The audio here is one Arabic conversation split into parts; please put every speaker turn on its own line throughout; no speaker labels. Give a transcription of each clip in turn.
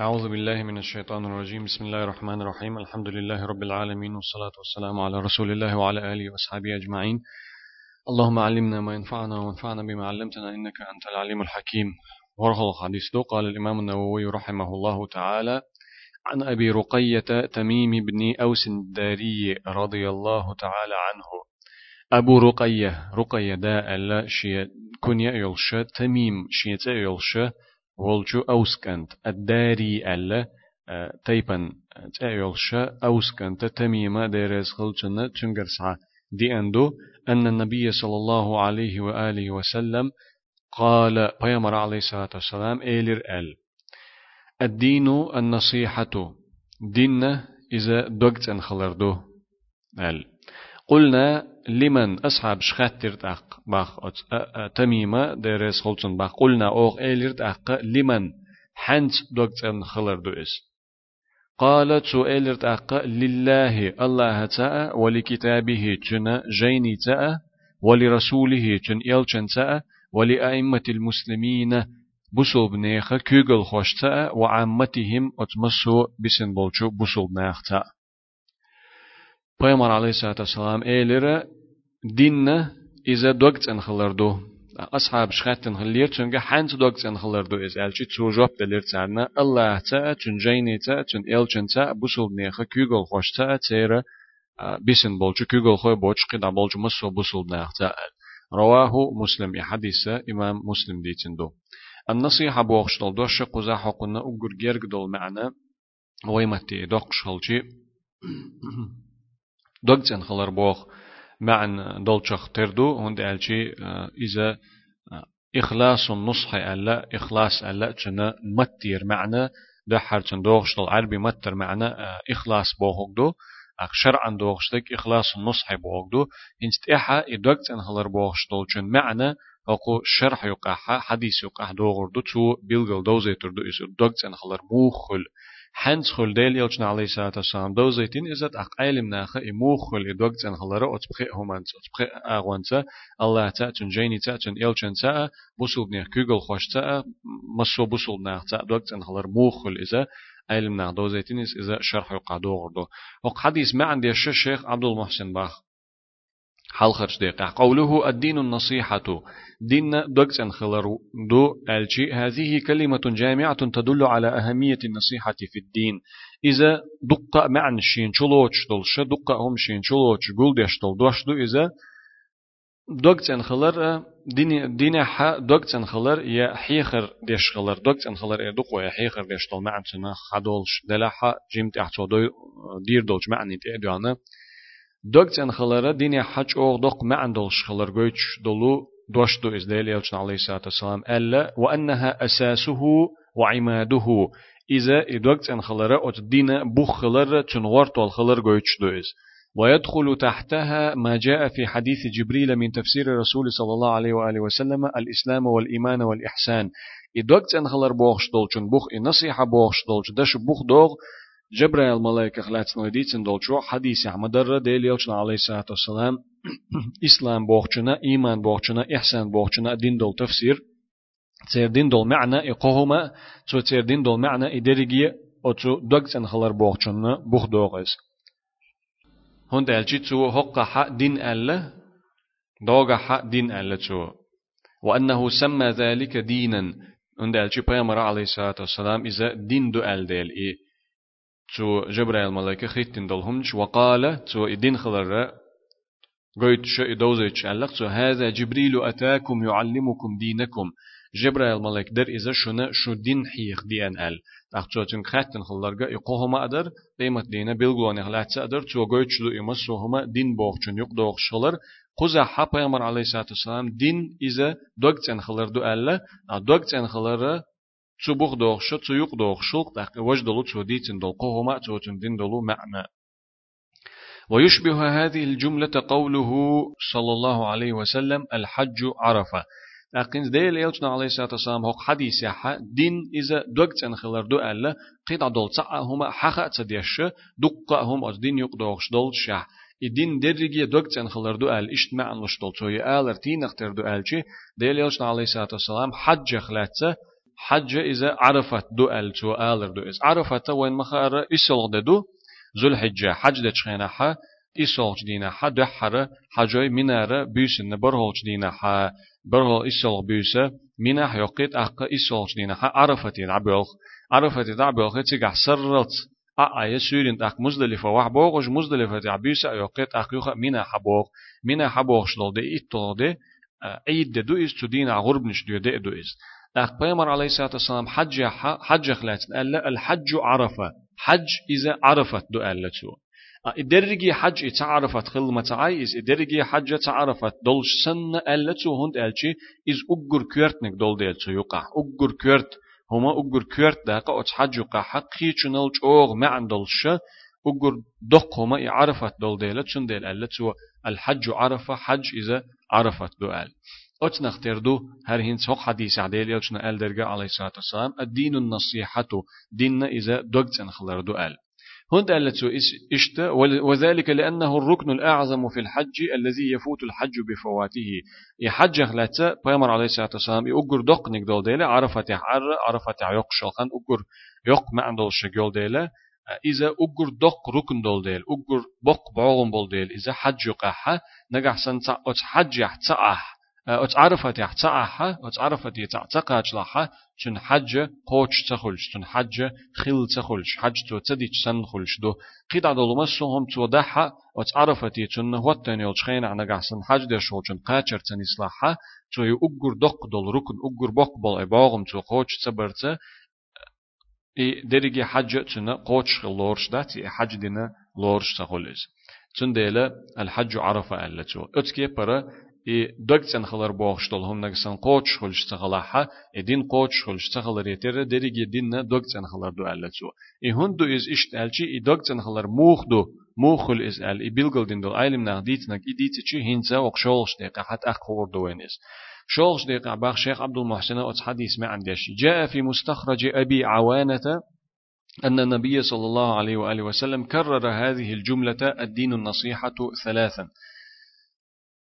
أعوذ بالله من الشيطان الرجيم. بسم الله الرحمن الرحيم. الحمد لله رب العالمين والصلاة والسلام على رسول الله وعلى آله وأصحابه أجمعين. اللهم علمنا ما ينفعنا وانفعنا بما علمتنا إنك أنت العليم الحكيم. ورغل الحديث قال الإمام النووي رحمه الله تعالى عن أبي رقية تميم بن أوس الداري رضي الله تعالى عنه. أبو رقية رقية دا ألا شيء كنيا يلش تميم شيء يلش ولجو أوسكنت الداري ألا تيبن تأيلش أوسكنت تميمة ديريز خلچنا تنجرسعة دي أندو أن النبي صلى الله عليه وآله وسلم قال بيامر عليه الصلاة والسلام إيلر أل الدين النصيحة دين إذا دقت أن خلردو قلنا لمن أصحاب شخاتر أق باخ تميمة درس خلصن باخ قلنا أوغ إيلرت أق لمن حنت دقت أن خلردو إس قالت سؤالت أق لله الله تاء ولكتابه جنا جيني تاء ولرسوله جن إلشن تاء ولأئمة المسلمين بسل بنيخ كيغل خوش تاء وعامتهم أتمسو بسن بولشو بسل بنيخ تاء Peygamber aleyhissalatu vesselam eylere dinne ize dogt en khılardu. Ashab şkhatten khılir çünkü hanç dogt en khılardu iz elçi çujop delir çarna Allah ta çünjeyni ta çün elçin ta busul nexe kügol hoşta çere bisin bolçu kügol khoy boç qida bolçu musu busul nexe رواه مسلم حديث إمام مسلم ديتندو النصيحة بوخشتل دوش قزا حقنا أقر جرق دول معنا ويمتي دوقش هلشي دوغتن خلر بوخ معن دولشخ تردو هند ألشي إذا إخلاص النصح ألا إخلاص ألا تشنا متير معنى ده حرتن دوغشتل عربي متر معنى إخلاص بوخوك دو أخ شرعا دوغشتك إخلاص النصح بوخوك دو إنست إحا إدوغتن خلر بوخشتل چون معنى أقو شرح يقاحا حديث يقاح دوغر دو تو بيلغل دوزيتر دو إسو دوغتن خلر موخل حنس خل ديل يلچنا عليه الصلاة والسلام دو زيتين إزت أق علم ناخ إمو خل إدوك تن خلرا أتبخي همانت أتبخي أغوانتا الله تا تن جيني تا تن يلچن تا بوصل بنيخ كوغل خوش تا مسو بوصل بنيخ تا دوك تن خلر مو خل إذا علم ناخ دو زيتين إذا شرح يقع دو. غردو وق حديث ما عندي الشيخ عبد المحسن باخ. حلخرش دقيقة قوله الدين النصيحة. دين دوكسن خلر دو ألشي. هذه كلمة جامعة تدل على أهمية النصيحة في الدين. إذا دقة معن شين شلوش دلش دقة هم شين شلوش قول ديشتل دوش دو. إذا دوكسن خلر دين دين ح دوكسن خلر يا حيخر ديش خلر. دوكسن خلر يا دقة يا حيخر ديشتل معن سنا خدولش دلها جيمت احتو دير دولش معني تيدوانا دوكتن خلرا ديني حج اوغ دوق ما عندولش خلر جويتش دولو دوشتو إز ديل يلشن عليه الصلاة والسلام ألا وأنها أساسه وعماده إذا إدوكتن خلرا أت دين بوخ خلر تنغورت والخلر دو إز ويدخل تحتها ما جاء في حديث جبريل من تفسير الرسول صلى الله عليه وآله وسلم الإسلام والإيمان والإحسان إدوكتن خلر بوخش دولشن بوخ النصيحة بوخش دولش دش بوخ دوغ جبرائيل ملائكة خلاتنا وديتن دولشو حديث مدر ديل يلشنا عليه الصلاة والسلام إسلام بوخشنا إيمان بوخشنا إحسان بوخشنا دين دول تفسير تير دين دول معنى إقوهما تو تير دين دول معنى إدريجية أو تو دوغتن خلر بوخشنا بوخ دوغز هون دالجي تو حق حق دين ألا دوغ حق دين ألا تو وأنه سمى ذلك دينا هون دالجي بيامر عليه الصلاة والسلام إذا دين دو أل ديل إيه تو جبرائيل ملائكة خيتين دلهمش وقال تو إدين خلر قيت شو إدوزيتش تو هذا جبريل أتاكم يعلمكم دينكم. جبرائيل ملائك در إذا شنا شو دين حيخ دي أن أل أخشو تن خاتن خلرغا يقوهما أدر قيمة دينا بلغواني خلاتس أدر تو قيت شو إمسوهما دين بوخشن يقدوخ شلر. قزا حا پیغمبر علیه الصلاة والسلام دين إذا دوغتن خلر دو ألا دوغتن خلر تسو بوخ دوخش تسو يق دوخشلق دق وجدلو تسو ديتن دلقه ما تسو تندين دلو معنى. ويشبه هذه الجملة قوله صلى الله عليه وسلم الحج عرفة. أقين ديل يلتنا عليه الصلاة والسلام هو حديث دين إذا دوغت أن خلر دو ألا قيد عدول هما حقا تديش دقا هم أز دين يق دوخش دول شح الدين درجي دوغت أن خلر دو أل إشت معنى لشتول توي آلر تين اختر دو ألشي ديل يلتنا عليه الصلاة والسلام حج خلاتة حج إذا عرفت دو أل تو آلر دو إز. عرفت وين مخار إسلغ دو ذو الحجة حج دشخينا حا إسلغ دينا حا دحر حجوي منار بيسن برهول دينا حا برهول إسلغ بيسه منح يقيت أق إسلغ دينا حا عرفت عبيوخ. عرفت عبيوخ تيجع سرت. أأي سورين أق مزدلفة وح بوغش مزدلفة تعبيسة يقيت أق يوخ منا حبوغ منا حبوغ شلو دي إتو دي عيد دو إز تدين غرب نش دو دي دو إز. أق بيمر عليه الصلاة والسلام حج حج خلاتن. ألا الحج عرفة. حج إذا عرفت دو ألا تو. إدرجي حج تعرفت خل تعاي إز إدرجي حج تعرفت دولش سن ألا تو. هند ألشي إز أجر كيرتنك دول ديل تو يقع. أجر كيرت هما أجر كيرت داقة أتش حج يقع. حقي چنال چوغ معن دولش أجر دق هما عرفت دول ديل چن ديل ألا تو؟ الحج عرفة حج إذا عرفت دو أل أتنا اختردو هر هين سوق حديث عديل يوشنا أل درجة عليه الصلاة والسلام الدين النصيحة دين إذا دقت أنخلر دو أل هند ألتو إشت وذلك لأنه الركن الأعظم في الحج الذي يفوت الحج بفواته. يحج خلاتا بيامر عليه الصلاة والسلام يأجر دق نقدول ديلا عرفت يحر عرفت يق شلخان أجر يق ما عندول شجول ديلا. إذا أجر دق ركن دول ديل أجر بق بعوغم بول ديل إذا حج يقحا نجح سنتا حج يحتأح أتعرفت يحتأها أتعرفت يتعتقاج لها شن حج قوش تخلش شن حج خل تخلش حج تو تديش سن خلش دو قيد عدو لمسهم تو دحا أتعرفت يتن هوتن يلشخين عنا قحسن حج دي شو شن قاچر تنسلحا تو يؤجر دق دول ركن أجر بق بول إباغم تو قوش تبرت إي درجي حج تنا قوش خلورش داتي حج دينا لورش تخلش تنديلا الحج عرفة ألا تو أتكي برا и догцен халар боохштол хум нагсан коч хулш цагалаха эдин коч хулш цагалар етер дериге динна догцен халар ду аллачу и хунду из ишт алчи и догцен халар мухду мухул из ал и билгол дин дол айлим нах дитнак и дитчи хинца окшолш дека хат ах خور دوينس شولش ديق باخ شيخ عبد المحسن أتس حديث ما عندش جاء في مستخرج أبي عوانة أن النبي صلى الله عليه وآله وسلم كرر هذه الجملة الدين النصيحة ثلاثا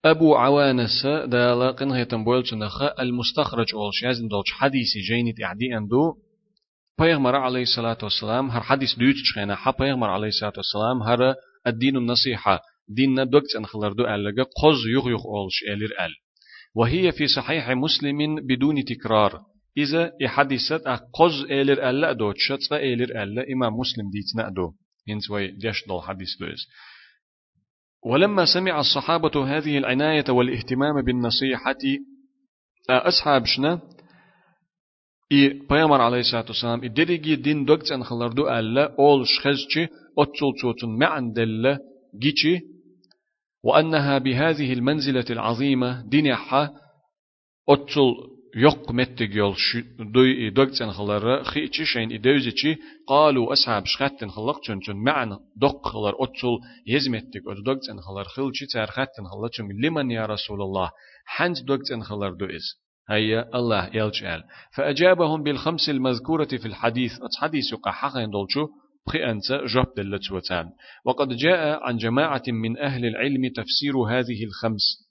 أبو عوانس دالا قنها تنبويل نخا المستخرج أول شازن دولش حديثي جيني تعدي أندو. بيغمر عليه الصلاة والسلام هر حديث دوتش خينا حا بيغمر عليه الصلاة والسلام هر الدين النصيحة ديننا دوكت أنخلر دو ألغا قز يغ يغ أولش ألير أل. وهي في صحيح مسلم بدون تكرار إذا إحديثت قز ألير ألا دوتشت فألير ألا إمام مسلم ديتنا دو. هنس وي ديش دول حديث دوز ولما سمع الصحابة هذه العناية والاهتمام بالنصيحة أصحاب شنا إي بيامر عليه الصلاة والسلام إدريجي دين دوكت أن خلردو ألا أول شخزشي أتسل توتن معن دل جيشي وأنها بهذه المنزلة العظيمة دينيحة أتسل يق متج يول دوي دوغتن خلر خيتشي شين إدوزيتشي قالوا أصحاب شخاتن خلق چون چون معن دق خلر أتول يزمتك أو دوغتن خلر خلشي تار خاتن خلر چون لمن يا رسول الله حنت دوغتن خلر دو إز هيا الله يلجال فأجابهم بالخمس المذكورة في الحديث الحديث يقع حقا يندولشو بخي أنت جاب دلت وقد جاء عن جماعة من أهل العلم تفسير هذه الخمس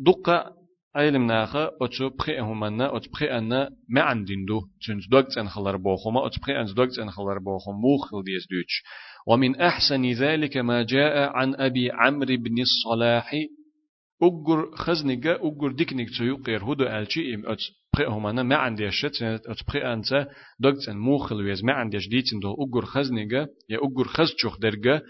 دق أيلم ناخا أتشو بخي همنا أتش بخي أنا ما عندين دو تنج دوغت أن خلر بوخما أتش بخي أن دوغت أن خلر بوخم موخل ديس دوتش ومن أحسن ذلك ما جاء عن أبي عمرو بن الصلاح أجر خزنجة أجر ديكنيك تيو قير هدو ألشي إم أتش بخي همنا ما عندي شت أتش بخي أنت دوغت أن موخل ويز ما عندي ديتن دو أجر خزنجة يا أجر خزچوخ درجة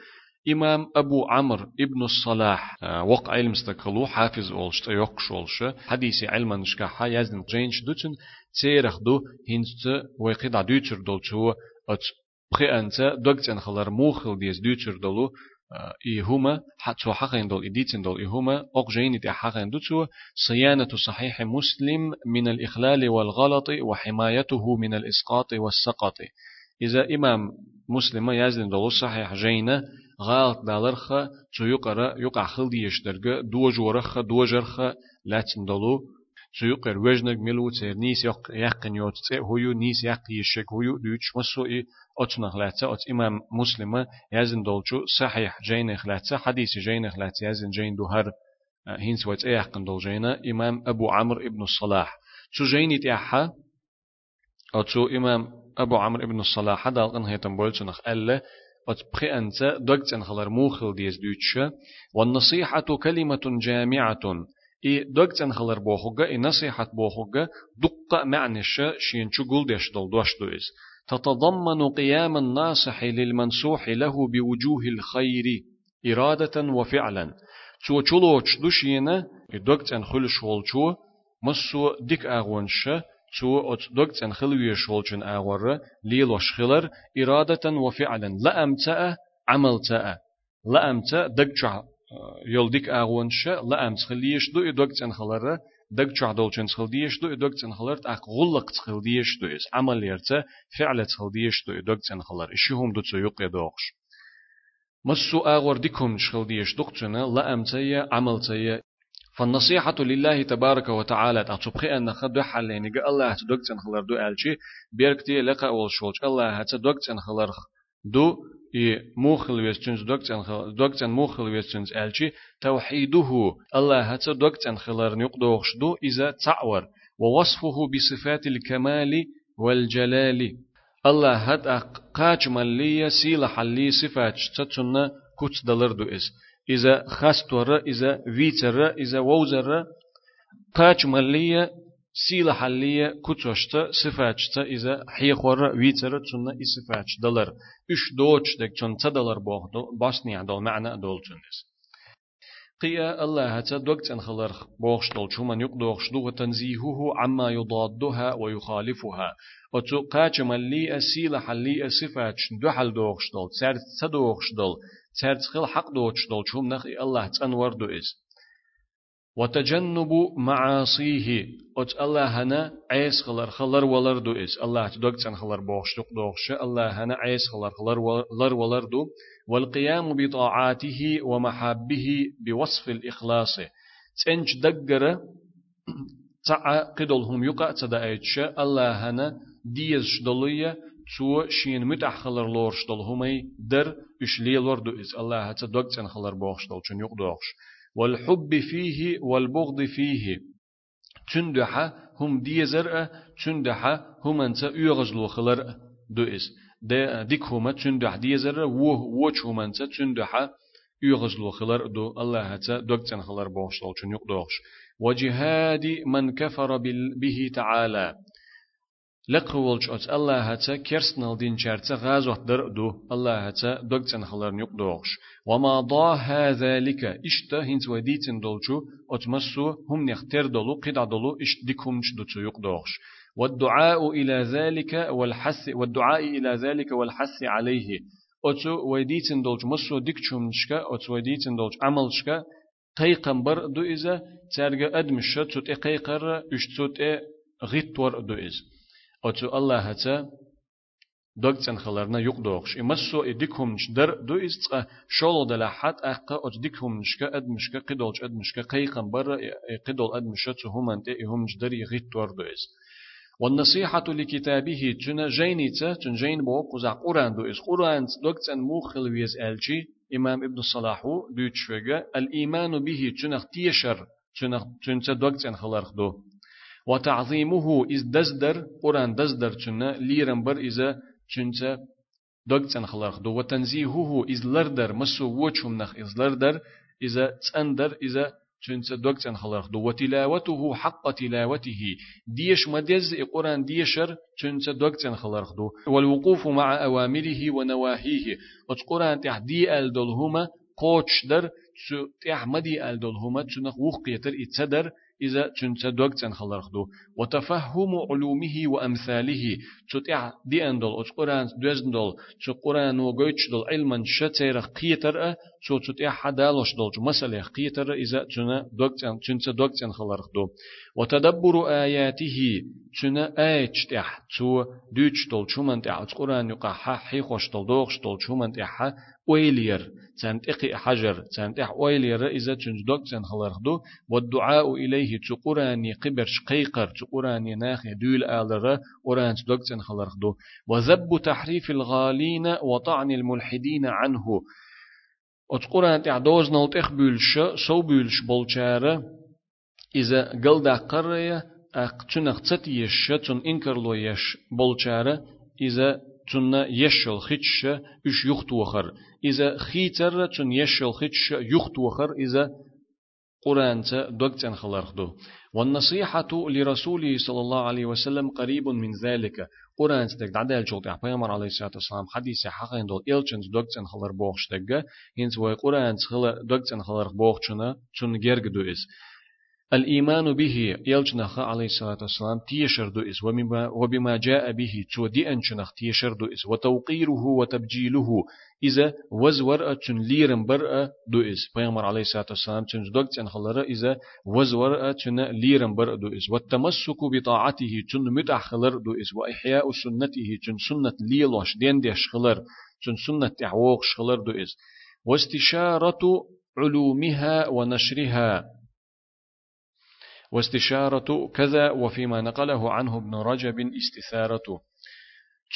إمام أبو عمرو ابن الصلاح آه، وق علم استقلو حافظ أولش تيوقش أولش حديث علما نشكاحا يزن جينش دوتن تيرخ دو هنست ويقيد دوتر دولشو أت بخي أنت دوغت أن خلر موخل ديز دوتر دولو آه، إيهما حتى حقين دول إديتن دول إيهما أقجين دي حقين دوتو صيانة صحيح مسلم من الإخلال والغلط وحمايته من الإسقاط والسقط. إذا إمام مسلم يزن دول صحيح جينا غالط دالرخا تو يقرأ يقع خلدي يشترغ دو جورخا دو جرخا لاتن دلو تو يقر وجنك ملو تير نيس يق يقن يوت هيو نيس يق يشك هيو دوش مسو اي اتنا خلاتا أت إمام مسلمة يزن دولچو صحيح جين خلاتا حديث جين خلاتا يزن جين دو هر هينس وات ايقن دول جينا إمام أبو عمرو ابن الصلاح. شو جين يتيحا أتو إمام أبو عمرو ابن الصلاح هذا القن هيتم بولسنخ ألا أتبخي أنت دقت خلر موخل ديز دوتش والنصيحة كلمة جامعة. إي دقت خلر بوخوغا إي نصيحة بوخوغا دقة معنش شين شغل ديش دل دوش دويز. تتضمن قيام الناصح للمنصوح له بوجوه الخير إرادة وفعلا. تو چلوچ دوشينا دقت خلش والچو مسو ديك أغونش تو أت دكت أن خلوي شولشن أغور ليلوش خلر إرادة وفعلا. لا أمتأ عمل تأ لا أمتأ دكتشع يول ديك أغونش لا أمت خليش دو دكت أن خلر. دكتشع دولشن خلديش دو دكت أن خلر. أك غلق خلديش دو إس عمل يرتا فعل خلديش دو دكت أن خلر. إشيهم دو تسيوق يدوغش مسو أغور ديكم شخلديش دكتنا لا أمتأ عمل تأ فالنصيحة لله تبارك وتعالى أتصبخي أن خد حلين الله هتدوك تنخلر دو ألشي. بيركتي لقى أول شوش الله هتدوك تنخلر دو. إي موخل ويستنز دوك تنخل دوك تن موخل ويستنز ألشي. توحيده. الله هتدوك تنخلر نقدوخش دو إذا تعور. ووصفه بصفات الكمال والجلال. الله هد قاج ملية سيل حلي صفات. تتنا كت دلر دو إز إذا خستور إذا ويتر إذا ووزر قاش ملية سيلة حلية كتوشتا صفاتشتا إذا حيخور ويتر تنا إصفاتش دلر. إش دوش دك تن تدلر بوخ باسني عدل معنى دول تنس قيا الله هتا دوكت إن خلر بوخش دول شومن يقدوخش دو وتنزيهه عما يضادها ويخالفها. وتو قاش ملي أسيلة حلي صفاتش دو حل دوخش دول سر تدوخش دول. ترتخل حق دوتش دول شوم نخي الله تنور دو إز وتجنب معاصيه أت الله هنا عيس خلر خلر ولر دو إز الله تدوك تن خلر بوشتق دوخش الله هنا عيس خلر خلر ولر دو والقيام بطاعاته ومحابه بوصف الإخلاص. تنج دقر تعا قدلهم يقع تدأيتش الله هنا ديز شدلية تو شين متح خلر لورش دل همي در اش ليلور دو إز الله هتا دوغتن خلر بوخش چون يق دوخش والحب فيه والبغض فيه تندح هم دي زرع تندح هم انت يغزلو خلر دو إز ده ديك هما تندح دي زرع وه وچ هم انت تندح يغزلو خلر دو الله هتا دوغتن خلر بوخش چون يق دوخش وجهاد من كفر به تعالى لقولش أت الله هتا كرسنال دين شرطة غازوة در دو الله هتا دوغتن خلر نيق دوغش وما ضاها ذلك اشتا هنز وديتن دولشو أتمسو هم نختر دولو قدع دولو اشت ديكمش دوتو يق دوغش والدعاء إلى ذلك والحث والدعاء إلى ذلك والحث عليه أتو وديتن دولش مسو ديكشمشكا أتو وديتن دولش عملشكا قيقنبر دو إذا ترجع أدمشة تut قيقر اشتوت غيتور دو إذا أتو الله هتا دوغتن خلرنا يقدوغش إمسو إديكهم در دو إستقى شولو دلا حد أقا أت ديكهم نشكا أد مشكا قدولش أد مشكا قيقا برا قدول أد مشكا تهم أنت إهم جدر يغيت تور دو إس والنصيحة لكتابه تنا جينيتا تن جين بو قزع قرآن دو إس قرآن دوغتن موخل ويز ألشي إمام ابن الصلاح بيوتشوغا الإيمان به تنخ تيشر تنخ تنتا دوغتن خلرخ دو وتعظيمه إز دزدر قرآن دزدر چنة ليرن بر إذا چنة دوغتن خلق دو. وتنزيهه إز لردر مسو وچهم نخ إز لردر إذا تندر إذا چنسا دوغتن خلق دو. وتلاوته حق تلاوته ديش مدز قرآن ديشر چنسا دوغتن خلق دو. والوقوف مع أوامره ونواهيه وتقرآن تحدي الدلهما قوش در تحمدي الدلهما تنخ وقيتر إتصدر إذا تنت دوغتن خلرخدو وتفهم علومه وأمثاله. تتع دي أندل أت قرآن دوزندل تو قرآن وغيتش دل علما شتير قيتر تو تتع حدالوش دل مسألة قيتر إذا تنا دوغتن تنت دوغتن خلرخدو وتدبر آياته. تنا آيتش تح تو دوتش دل چومن تح قرآن يقع حي خوش دل دوغش دل چومن تح ويلير. تنتقي حجر. تنتح ويلير إذا تنجدوك تنخلرخدو والدعاء إليه تقراني قبرش قيقر تقراني ناخي دول آلرة أوران تدوك تنخلرخدو وذب تحريف الغالين وطعن الملحدين عنه. أتقران تعدوز نلتخ بولش. سو بولش بولشارة إذا قلدا قرية أقتنخ تتيش. تن إنكر يش بولشارة إذا تن يشل خيتش إش يخت وخر إذا خيتر تن يشل خيتش يخت وخر إذا قرآن دوكتن خلرخدو والنصيحة لرسوله صلى الله عليه وسلم قريب من ذلك قرآن تك دعدال جوت پیغمبر عليه الصلاة والسلام حديث حقين دول إلچن دوكتن خلر بوخش تك هنس وي قرآن خلر دوكتن خلر بوخشنا چون گرگ دو إس الإيمان به يلجنخ عليه الصلاة والسلام تيشر دو إس وبما جاء به تو دي أنشنخ تيشر إس وتوقيره وتبجيله. إذا وزور أتن ليرن برأ دو إس بيامر عليه الصلاة والسلام تن دوك تن خلرا إذا وزور أتن ليرن برأ دو إس والتمسك بطاعته تن متع خلر دو إس وإحياء سنته تن سنة ليلوش دين ديش خلر تن سنة تعوق خلر دو إس واستشارة علومها ونشرها. واستشارة كذا وفيما نقله عنه ابن رجب استثارة.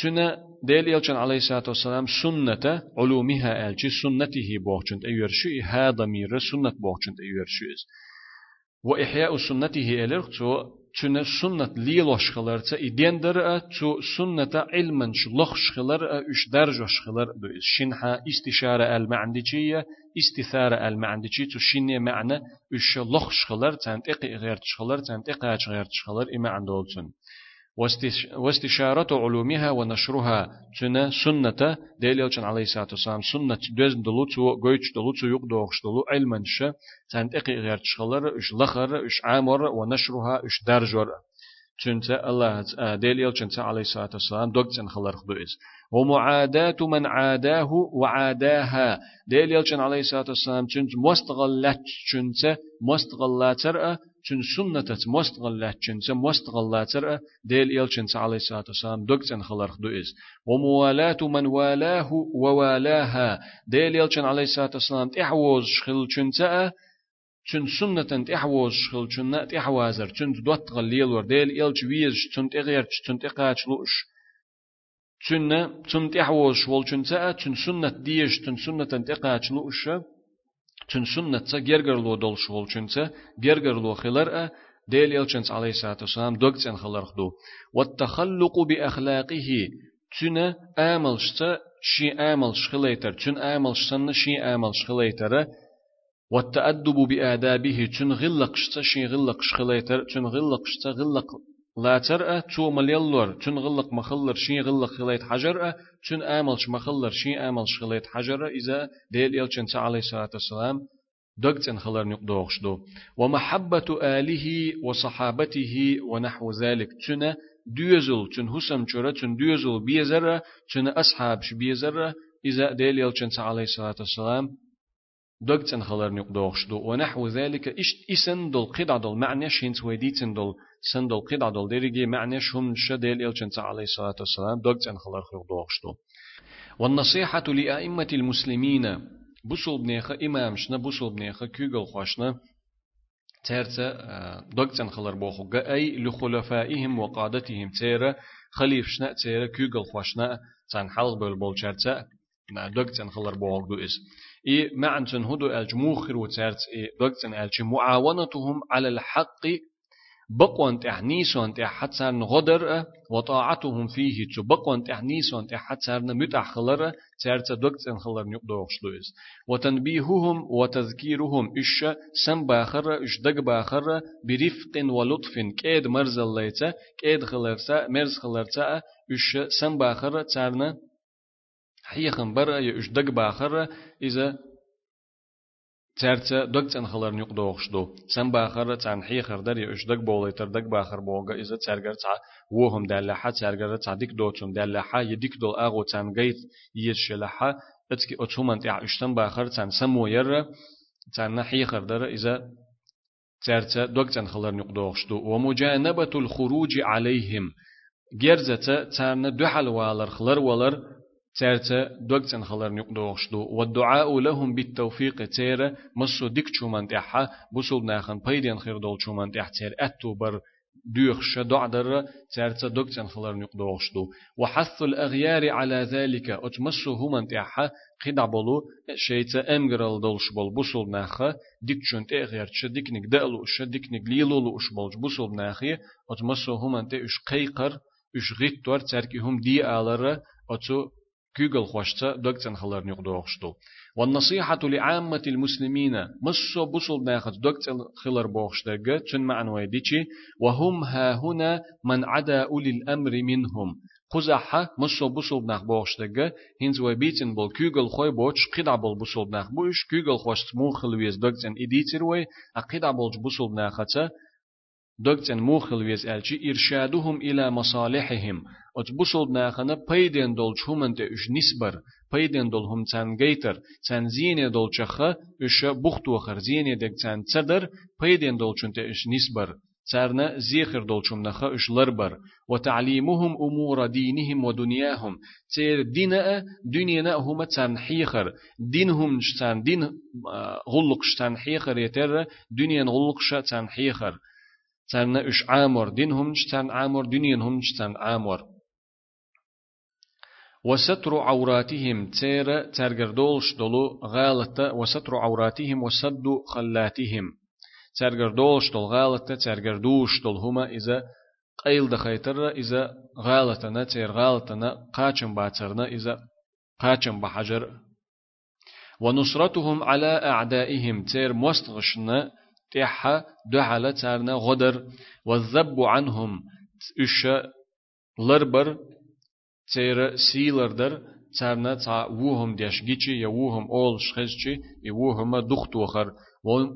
تنا ديل عليه الصلاة والسلام سنة علومها ألچي سنته بوغچنت أيورشي ها ضمير سنة بوغچنت أيورشيز وإحياء سنته ألرغتو تنا سنة ليلوش خلرتا إدين درأ تو سنة علما شلخش خلر إش درجش خلر استشارة المعندجية استثارة المعندجية تو شنية معنى إش لخش خلر تانت إقي غيرتش خلر تانت إقي غيرتش خلر إما عندولتن واستشارة علومها ونشرها تنا سنة دليل عليه الصلاة والسلام سنة دوز دلوتو قويتش دلوتو يقدوغش دلو علما شا تانت إقي غير تشخلر إش لخر إش عامر ونشرها إش درجور تنتا الله دليل عليه الصلاة والسلام دوغتن خلر خدوئز ومعاداة من عاداه وعاداها دليل عليه الصلاة والسلام تنت مستغلت تنت مستغلات چون سنتت مستغلات چنسا مستغلاتر ديل إل چنسا عليه الصلاة والسلام دوكتن خلرخ إز وموالاة من والاه ووالاها. ديل إل چن عليه الصلاة والسلام تحوز شخل چنسا چون سنتن تحوز شخل چون تحوازر چون دوت غليل ور ديل إل چويز چون تغير چون تقاچ لوش. چون چون تحوز شول چنسا چون سنت ديش چون سنتن تقاچ لوش چون سنت گرگر لو دل شول چونسا گرگر لو خلر ديل يلچنس عليه الصلاة والسلام دوغتسن خلر خدو والتخلق بأخلاقه تنا آمل شتا شي آمل شخليتر تن آمل شتن شي آمل شخليتر والتأدب بآدابه تن غلق شتا شي غلق شخليتر تن غلق شتا غلق لا ترى تو مليلور تن غلق مخلر شي غلق خليت حجر تن آملش مخلر شي آملش خليت حجر إذا ديل يلچن عليه الصلاة والسلام دقتن خلر نقدوغش دو ومحبة آله وصحابته ونحو ذلك تن ديوزل تن حسم چورا تن ديوزل بيزر تن أصحاب بيزر إذا ديل يلچن عليه الصلاة والسلام دقتن خلر نقدوغش دو. ونحو ذلك إشت إسن دول قدع دول معنى شينت ويديتن دول سن دول قيد عدل ديرجي معنى شهم شديل إلشن عليه الصلاة والسلام دوغت أن خلر خلق دوغشتو والنصيحة لأئمة المسلمين بوصل بنيخة إمام شنا بوصل بنيخة كيغل خوشنا تيرتا دوغت أن خلر بوخو أي لخلفائهم وقادتهم تيرا خليف شنا تيرا كيغل خوشنا تان حلق دوغت أن خلر بوخو دو إس. إي معنى هدو الجموخر وتيرت إي دوغت أن معاونتهم على الحق بقوان تحنيسون تحتسر غدر وطاعتهم فيه تو بقوان تحنيسون تحتسر متأخلر تارت دكت انخلر نقدوغش لويز وتنبيههم وتذكيرهم إش سم باخر إش دق باخر برفق ولطف كيد مرزل ليتا كيد خلرتا مرز خلرتا إش سم باخر تارنا حيخن برا إش دق باخر إذا ترتا دك تن خلر نيق دوغشدو سن باخر تن حي خردر يش دك بولي تر دك باخر بوغا إذا ترجر تع وهم دلحة ترجر تع ديك دوتون دلحة يديك دول أغو تن جيت يشلحة اتكي أتومن تع إشتن باخر تن سمو ير تن حي خردر إذا ترتا دك تن خلر نيق دوغشدو ومجانبة الخروج عليهم. جرزة تن دحل والر خلر والر تارتا دوغتن خلر نقدوغشدو والدعاء لهم بالتوفيق تير مسو ديك چومن تحا بوسول ناخن پيدين خير دول چومن تح تير. أتو بر دوخش دعدر تارتا دوكتن خلر نقدوغشدو وحث الأغيار على ذلك أتمسو هما تيحا قدع بولو شيتا أمغرال دولش بول بوصل ناخا ديك شون تأغير تشدك نك دألو أش ديك نك ليلولو أش بولج بوصل ناخي أتمسو هما تي أش قيقر أش غيت تور تاركي هم دي آلر أتو كيغل خوشتا دوكتن خلر نقدوغشدو والنصيحة لعامة المسلمين مصو بصل ناخذ دوكت خلر بوخشتاق تشن معنى ديشي وهم ها هنا من عدا أولي الأمر منهم. قزحة مصو بصل ناخ بوخشتاق هنز ويبيتن بول كيغل خوي بوش قدع بول بصل ناخ بوش كيغل خوشت مو خلويز دوكتن إديتر وي أقدع بول بصل ناخته دوكتن موخل ويز ألشي إرشادهم إلى مصالحهم. أتبصل ناخنا بيدين دول شومن تأش نسبر بيدين دول هم تان جيتر تان زينة دول شخة إش بختوخر زينة دك تان تدر بيدين دول شون تأش نسبر تارنا زيخر دول شم نخا إش لربر وتعليمهم أمور دينهم ودنياهم تير دينا دنينا هم تان حيخر دينهم تان دين غلق تان حيخر يتر دنيا غلق تان حيخر تان إش عامر دينهم تان عامر دنيا تان عامر وستر عوراتهم تير ترجردولش دولو غالطة وستر عوراتهم وسد خلاتهم. ترجردولش دول غالطة ترجردوش دول هما إذا قيل دخيتر إذا غالطنا تير غالطنا قاچم باترنا إذا قاچم بحجر. ونصرتهم على أعدائهم تير مستغشنا تيحا دعالة تارنا غدر. والذب عنهم إش لربر تير سيلر در تارنا تا ووهم ديشجيتشي يا ووهم أول شخصشي يا ووهم دخت وخر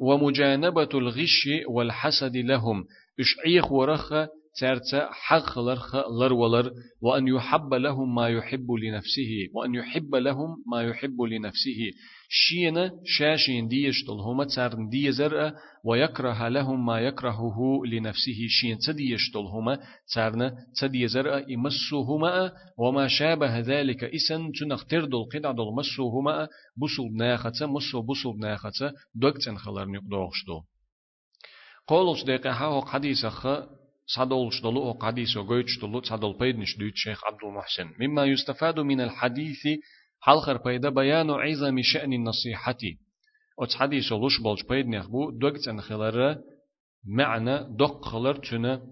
ومجانبة الغش والحسد لهم إش عيخ ورخ تارتا حق لرخ لر ولر وأن يحب لهم ما يحب لنفسه وأن يحب لهم ما يحب لنفسه. شينا شاشين ديش هما تارن دي زرع ويكره لهم ما يكرهه لنفسه. شين تديش هما تارن تدي زرع يمسوهما وما شابه ذلك إسن تنختر دل قدع دل مسوهما بسل ناخته مسو بسل ناخته دوكتن خلر نقدوغش دو قولش دقيقة هاو حديثة صدول شدلو قديس وقويت شدلو صدول بيدنش دوت شيخ عبد المحسن. مما يستفاد من الحديث حلخر بيدا بيان عظم شأن النصيحة. أتس حديث ولوش بولش بيدنيخ بو دوكت أن خلر معنى دق خلر تنا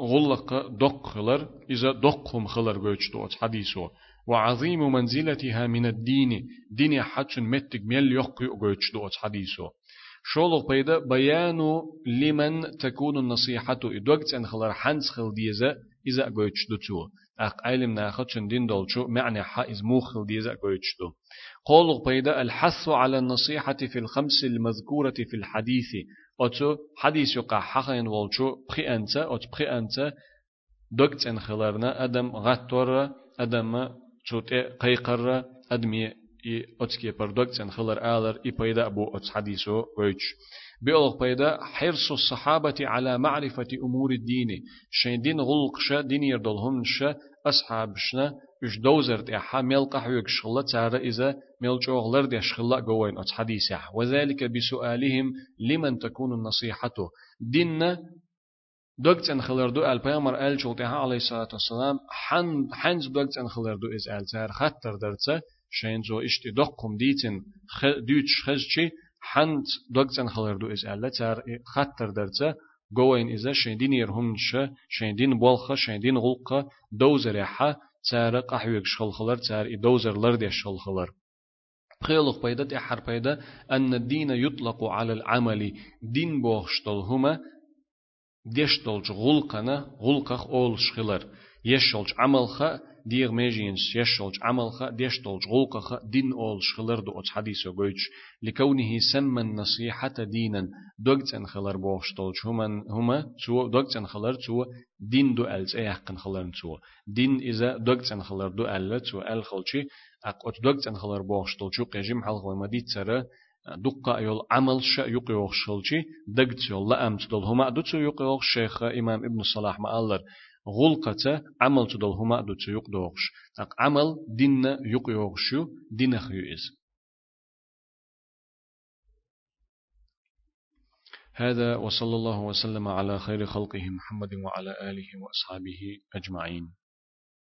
غلق دق خلر إذا دقهم خلر قويت أتس حديثه وعظيم منزلتها من الدين. دين حتى متك ميل يقي قويت أتس حديثه شولو بيدا بيانو لمن تكون النصيحة إدوكت أن خلر حنس خل ديزا إذا قويتش دوتو أق علم ناخد شندين دولشو معنى حائز موخل ديزا قويتش دو قولو بيدا الحث على النصيحة في الخمس المذكورة في الحديث. أتو حديث يقع حقين والشو بخي أنت أت بخي أنت. دوكت أن خلرنا أدم غطور أدم شوت قيقر أدمي и отские продукции خلر آلر إي بيدا أبو أتس حديثو ويش بيولغ بيدا حرص الصحابة على معرفة أمور الدين شين دين غلقش دين يردلهم ش أصحابشنا إش دوزر تيحا ملقح يكشغل تارا إذا ملجوغ لرد يشغل قوين أتس حديثة وذلك بسؤالهم لمن تكون النصيحة دين دوكتن خلردو البيامر آل شلتها عليه الصلاة والسلام حن حنز دوكتن خلردو إز آل تار خطر درتسه شين زو اشتي دقم ديتن خ دوتش خزشي حنت دوغزن خلردو إز ألا تار خطر درتا قوين إذا شين دين يرهمش شين دين بولخ شين دين غلق دوزر يحا تار قحويك شخل تار دوزر لرد يشخل خلر قيلق بيدا تحر بيدا أن الدين يطلق على العمل دين بوخشتل هما ديشتلج غلقنا غلقخ أول شخلر يشتلج عملخ ديغ ميجينس يشولج عملخ ديشتولج غلقخ دين أول شخلر دو أتس حديثو قويتش. لكونه سمى النصيحة دينا دوغتن خلر بوشتولج هما هما تو دوغتن خلر تو دين دو ألز أيحقن خلر تو دين إذا دوغتن خلر دو ألز تو أل خلشي أقوت دوغتن خلر بوشتولج قيجم حلق ومدي تسرى دقة يول عمل شا يقيوخ شلشي دقت يول لا أمت دول هما دوتو يقيوخ شيخ إمام ابن الصلاح ما ألر غلقة عمل تدل هما دو تيوق دوغش اق عمل دين يق يوغشو دين خيوز هذا وصلى الله وسلم على خير خلقه محمد وعلى آله وأصحابه أجمعين